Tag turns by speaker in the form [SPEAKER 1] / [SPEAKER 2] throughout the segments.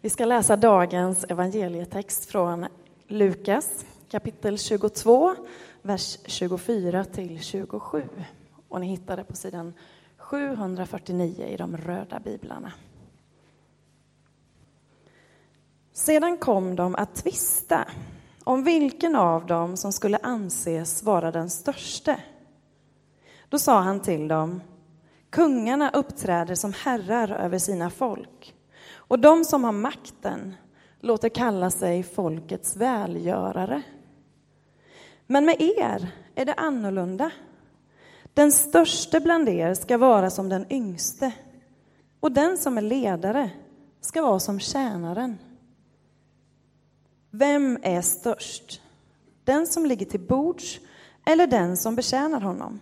[SPEAKER 1] Vi ska läsa dagens evangelietext från Lukas kapitel 22, vers 24 till 27. Och ni hittar det på sidan 749 i de röda biblarna. Sedan kom de att tvista om vilken av dem som skulle anses vara den störste. Då sa han till dem, kungarna uppträder som herrar över sina folk och de som har makten låter kalla sig folkets välgörare. Men med er är det annorlunda. Den störste bland er ska vara som den yngste och den som är ledare ska vara som tjänaren. Vem är störst? Den som ligger till bords eller den som betjänar honom?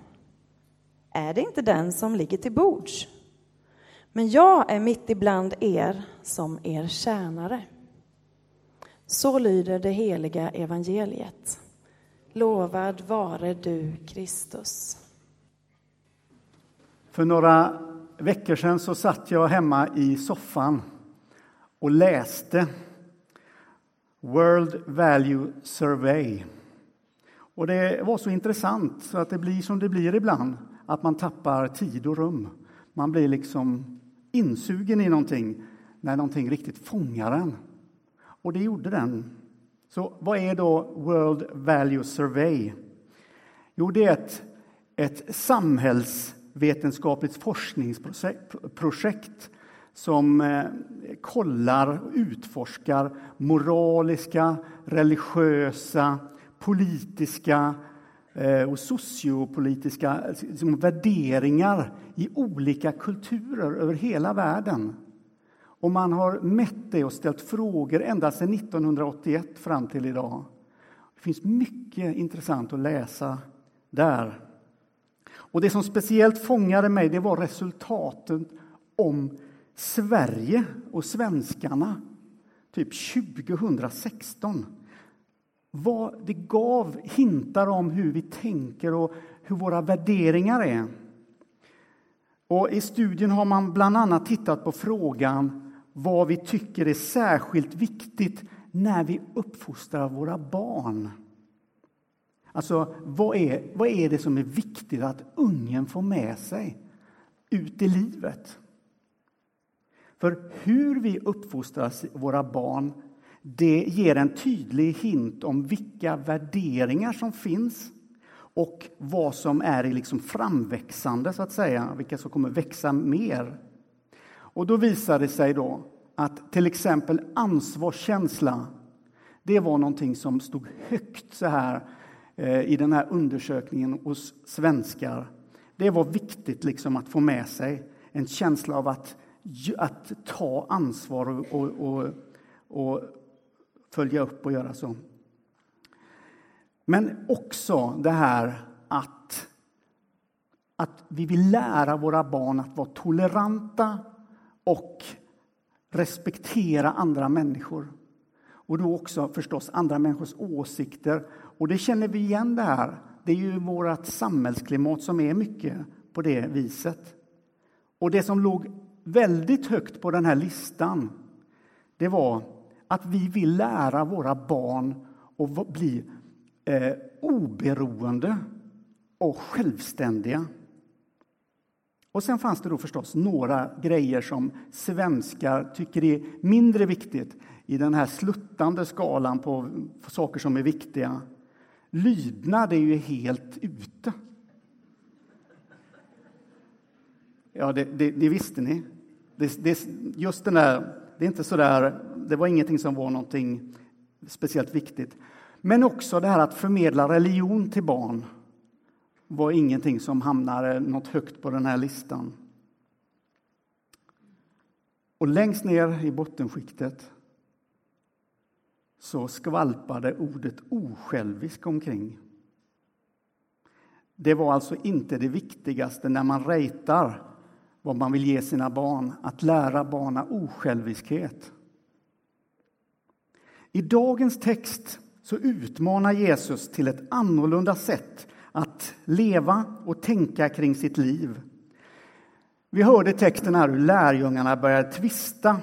[SPEAKER 1] Är det inte den som ligger till bords? Men jag är mitt ibland er som er tjänare. Så lyder det heliga evangeliet. Lovad vare du, Kristus.
[SPEAKER 2] För några veckor sedan så satt jag hemma i soffan och läste World Value Survey. Och det var så intressant så att det blir som det blir ibland, att man tappar tid och rum. Man blir liksom insugen i någonting när någonting riktigt fångar en. Och det gjorde den. Så vad är då World Value Survey? Jo, det är ett, ett samhällsvetenskapligt forskningsprojekt som eh, kollar och utforskar moraliska, religiösa, politiska Eh, och sociopolitiska liksom, värderingar i olika kulturer över hela världen. Och man har mätt det och ställt frågor ända sedan 1981 fram till idag. Det finns mycket intressant att läsa där. Och Det som speciellt fångade mig det var resultaten om Sverige och svenskarna typ 2016. Vad det gav hintar om hur vi tänker och hur våra värderingar är. Och I studien har man bland annat tittat på frågan vad vi tycker är särskilt viktigt när vi uppfostrar våra barn. Alltså, vad är, vad är det som är viktigt att ungen får med sig ut i livet? För hur vi uppfostrar våra barn det ger en tydlig hint om vilka värderingar som finns och vad som är liksom framväxande, så att säga, vilka som kommer växa mer. Och då visar det sig då att till exempel ansvarskänsla, det var någonting som stod högt så här eh, i den här undersökningen hos svenskar. Det var viktigt liksom att få med sig en känsla av att att ta ansvar och, och, och, och följa upp och göra så. Men också det här att, att vi vill lära våra barn att vara toleranta och respektera andra människor. Och då också förstås andra människors åsikter. Och det känner vi igen det här. Det är ju vårt samhällsklimat som är mycket på det viset. Och det som låg väldigt högt på den här listan det var att vi vill lära våra barn att bli eh, oberoende och självständiga. Och sen fanns det då förstås några grejer som svenskar tycker är mindre viktigt i den här sluttande skalan på, på saker som är viktiga. Lydnad är ju helt ute. Ja, det, det, det visste ni. Det, det, just den där, det är inte så där, det var ingenting som var någonting speciellt viktigt. Men också det här att förmedla religion till barn var ingenting som hamnade något högt på den här listan. Och längst ner i bottenskiktet så skvalpade ordet osjälvisk omkring. Det var alltså inte det viktigaste när man rejtar vad man vill ge sina barn, att lära barna osjälviskhet. I dagens text så utmanar Jesus till ett annorlunda sätt att leva och tänka kring sitt liv. Vi hörde texten här hur lärjungarna började tvista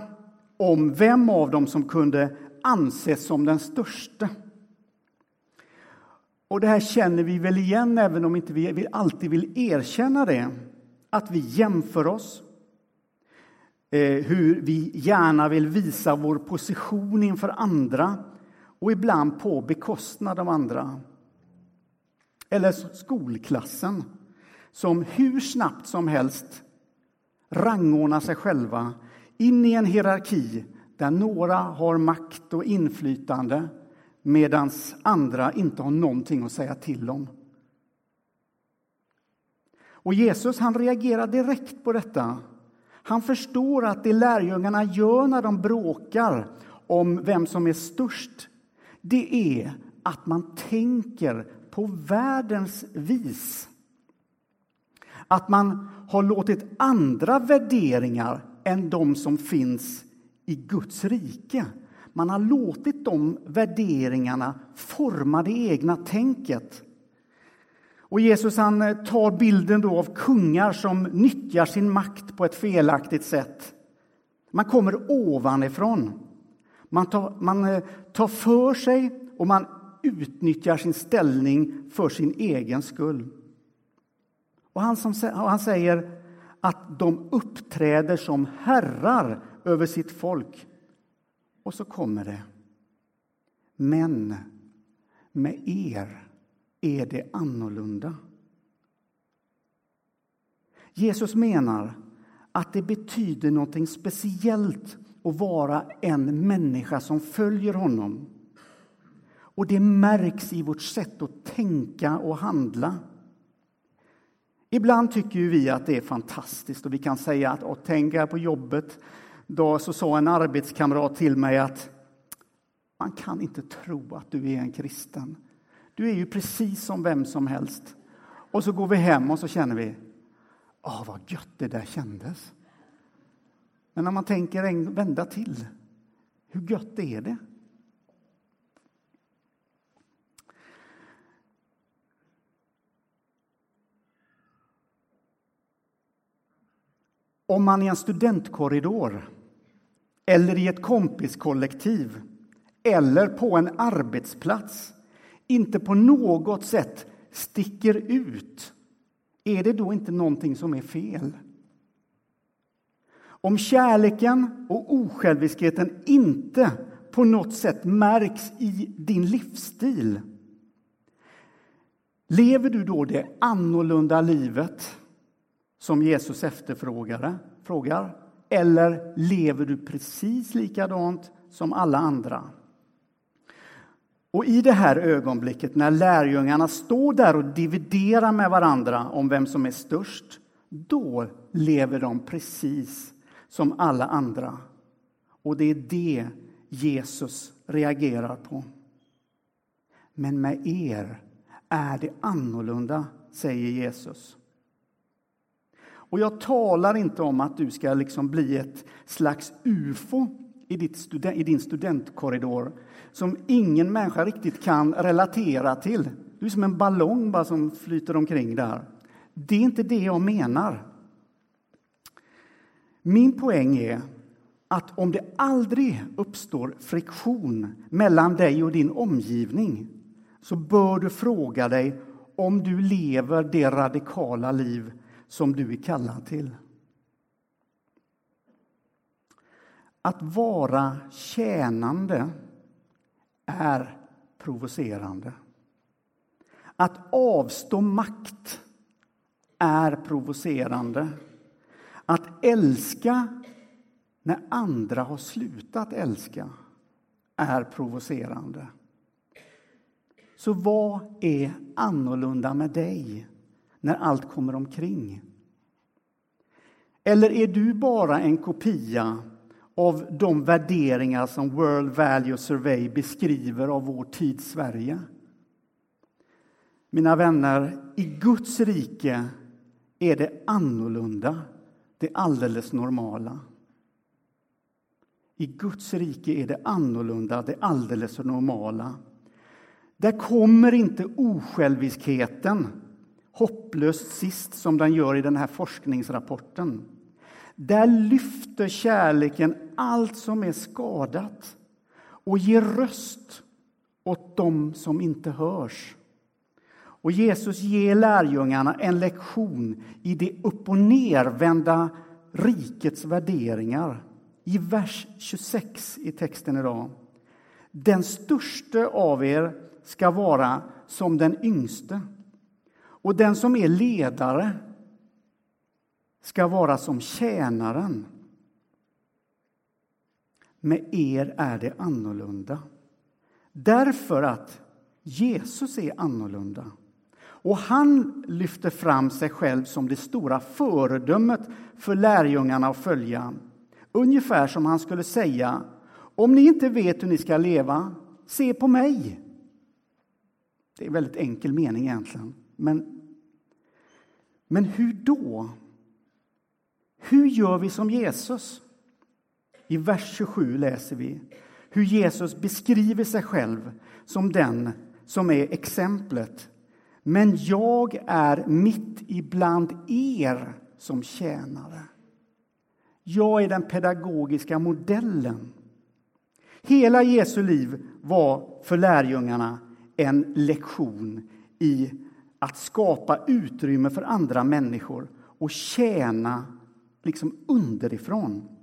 [SPEAKER 2] om vem av dem som kunde anses som den största. Och det här känner vi väl igen, även om inte vi alltid vill erkänna det. Att vi jämför oss, Eh, hur vi gärna vill visa vår position inför andra och ibland på bekostnad av andra. Eller skolklassen, som hur snabbt som helst rangordnar sig själva in i en hierarki där några har makt och inflytande medan andra inte har någonting att säga till om. Och Jesus han reagerar direkt på detta. Han förstår att det lärjungarna gör när de bråkar om vem som är störst, det är att man tänker på världens vis. Att man har låtit andra värderingar än de som finns i Guds rike. Man har låtit de värderingarna forma det egna tänket. Och Jesus han eh, tar bilden då av kungar som nyttjar sin makt på ett felaktigt sätt. Man kommer ovanifrån. Man tar, man eh, tar för sig och man utnyttjar sin ställning för sin egen skull. Och han, som, han säger att de uppträder som herrar över sitt folk. Och så kommer det. Men med er är det annorlunda. Jesus menar att det betyder något speciellt att vara en människa som följer honom. Och det märks i vårt sätt att tänka och handla. Ibland tycker vi att det är fantastiskt och vi kan säga att och tänk på jobbet. Då så sa en arbetskamrat till mig att man kan inte tro att du är en kristen. Du är ju precis som vem som helst. Och så går vi hem och så känner vi, åh vad gött det där kändes. Men när man tänker en vända till, hur gött är det? Om man i en studentkorridor eller i ett kompiskollektiv eller på en arbetsplats inte på något sätt sticker ut, är det då inte någonting som är fel? Om kärleken och osjälviskheten inte på något sätt märks i din livsstil lever du då det annorlunda livet som Jesus efterfrågar? frågar? Eller lever du precis likadant som alla andra? Och i det här ögonblicket när lärjungarna står där och dividerar med varandra om vem som är störst, då lever de precis som alla andra. Och det är det Jesus reagerar på. Men med er är det annorlunda, säger Jesus. Och jag talar inte om att du ska liksom bli ett slags ufo i, ditt i din studentkorridor som ingen människa riktigt kan relatera till. Du är som en ballong bara som flyter omkring där. Det är inte det jag menar. Min poäng är att om det aldrig uppstår friktion mellan dig och din omgivning så bör du fråga dig om du lever det radikala liv som du är kallad till. Att vara tjänande är provocerande. Att avstå makt är provocerande. Att älska när andra har slutat älska är provocerande. Så vad är annorlunda med dig när allt kommer omkring? Eller är du bara en kopia av de värderingar som World Value Survey beskriver av vår tid Sverige? Mina vänner, i Guds rike är det annorlunda, det alldeles normala. I Guds rike är det annorlunda, det alldeles normala. Där kommer inte osjälviskheten hopplöst sist som den gör i den här forskningsrapporten. Där lyfter kärleken allt som är skadat och ger röst åt dem som inte hörs. Och Jesus ger lärjungarna en lektion i det upp och nervända rikets värderingar. I vers 26 i texten idag. Den störste av er ska vara som den yngste och den som är ledare ska vara som tjänaren. Med er är det annorlunda. Därför att Jesus är annorlunda. Och han lyfter fram sig själv som det stora föredömet för lärjungarna att följa. Ungefär som han skulle säga, om ni inte vet hur ni ska leva, se på mig. Det är en väldigt enkel mening egentligen. Men, men hur då? Hur gör vi som Jesus? I vers 27 läser vi hur Jesus beskriver sig själv som den som är exemplet. Men jag är mitt ibland er som tjänare. Jag är den pedagogiska modellen. Hela Jesu liv var för lärjungarna en lektion i att skapa utrymme för andra människor och tjäna liksom underifrån.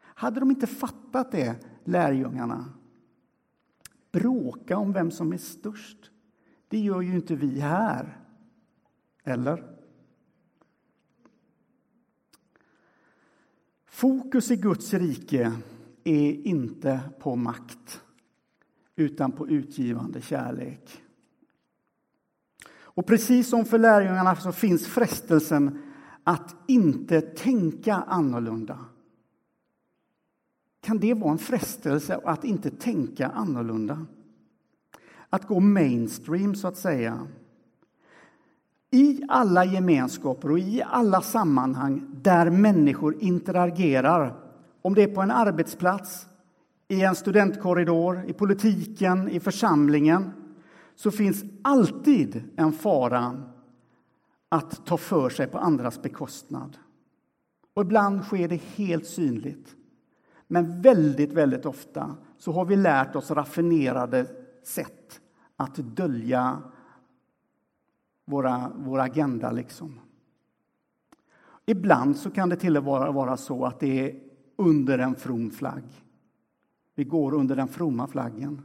[SPEAKER 2] Hade de inte fattat det, lärjungarna? Bråka om vem som är störst. Det gör ju inte vi här. Eller? Fokus i Guds rike är inte på makt utan på utgivande kärlek. Och precis som för lärjungarna så finns frestelsen att inte tänka annorlunda. Kan det vara en frestelse att inte tänka annorlunda? Att gå mainstream, så att säga. I alla gemenskaper och i alla sammanhang där människor interagerar, om det är på en arbetsplats, i en studentkorridor, i politiken, i församlingen, så finns alltid en fara att ta för sig på andras bekostnad. Och ibland sker det helt synligt. Men väldigt, väldigt ofta så har vi lärt oss raffinerade sätt att dölja våra, vår agenda. Liksom. Ibland så kan det till och med vara så att det är under en from flagg. Vi går under den fromma flaggen.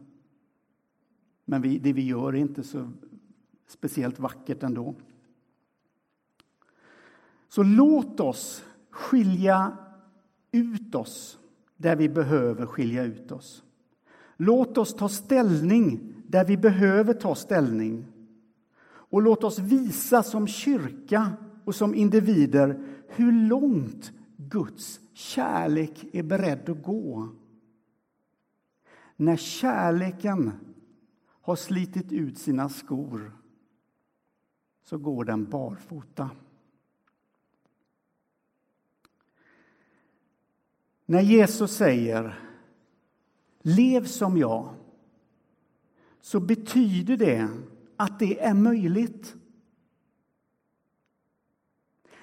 [SPEAKER 2] Men vi, det vi gör är inte så speciellt vackert ändå. Så låt oss skilja ut oss där vi behöver skilja ut oss. Låt oss ta ställning där vi behöver ta ställning. Och låt oss visa som kyrka och som individer hur långt Guds kärlek är beredd att gå. När kärleken har slitit ut sina skor så går den barfota. När Jesus säger Lev som jag så betyder det att det är möjligt.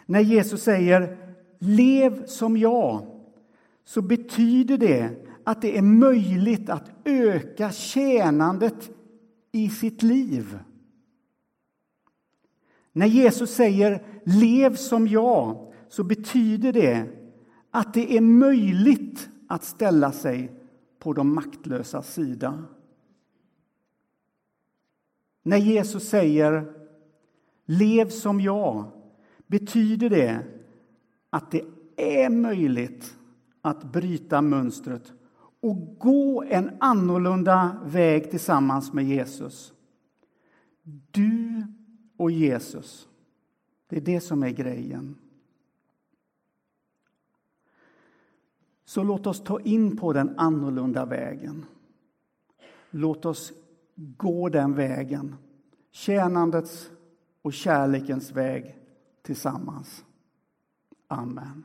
[SPEAKER 2] När Jesus säger Lev som jag så betyder det att det är möjligt att öka tjänandet i sitt liv. När Jesus säger Lev som jag så betyder det att det är möjligt att ställa sig på de maktlösas sida. När Jesus säger Lev som jag betyder det att det är möjligt att bryta mönstret och gå en annorlunda väg tillsammans med Jesus. Du och Jesus, det är det som är grejen. Så låt oss ta in på den annorlunda vägen. Låt oss gå den vägen, tjänandets och kärlekens väg tillsammans. Amen.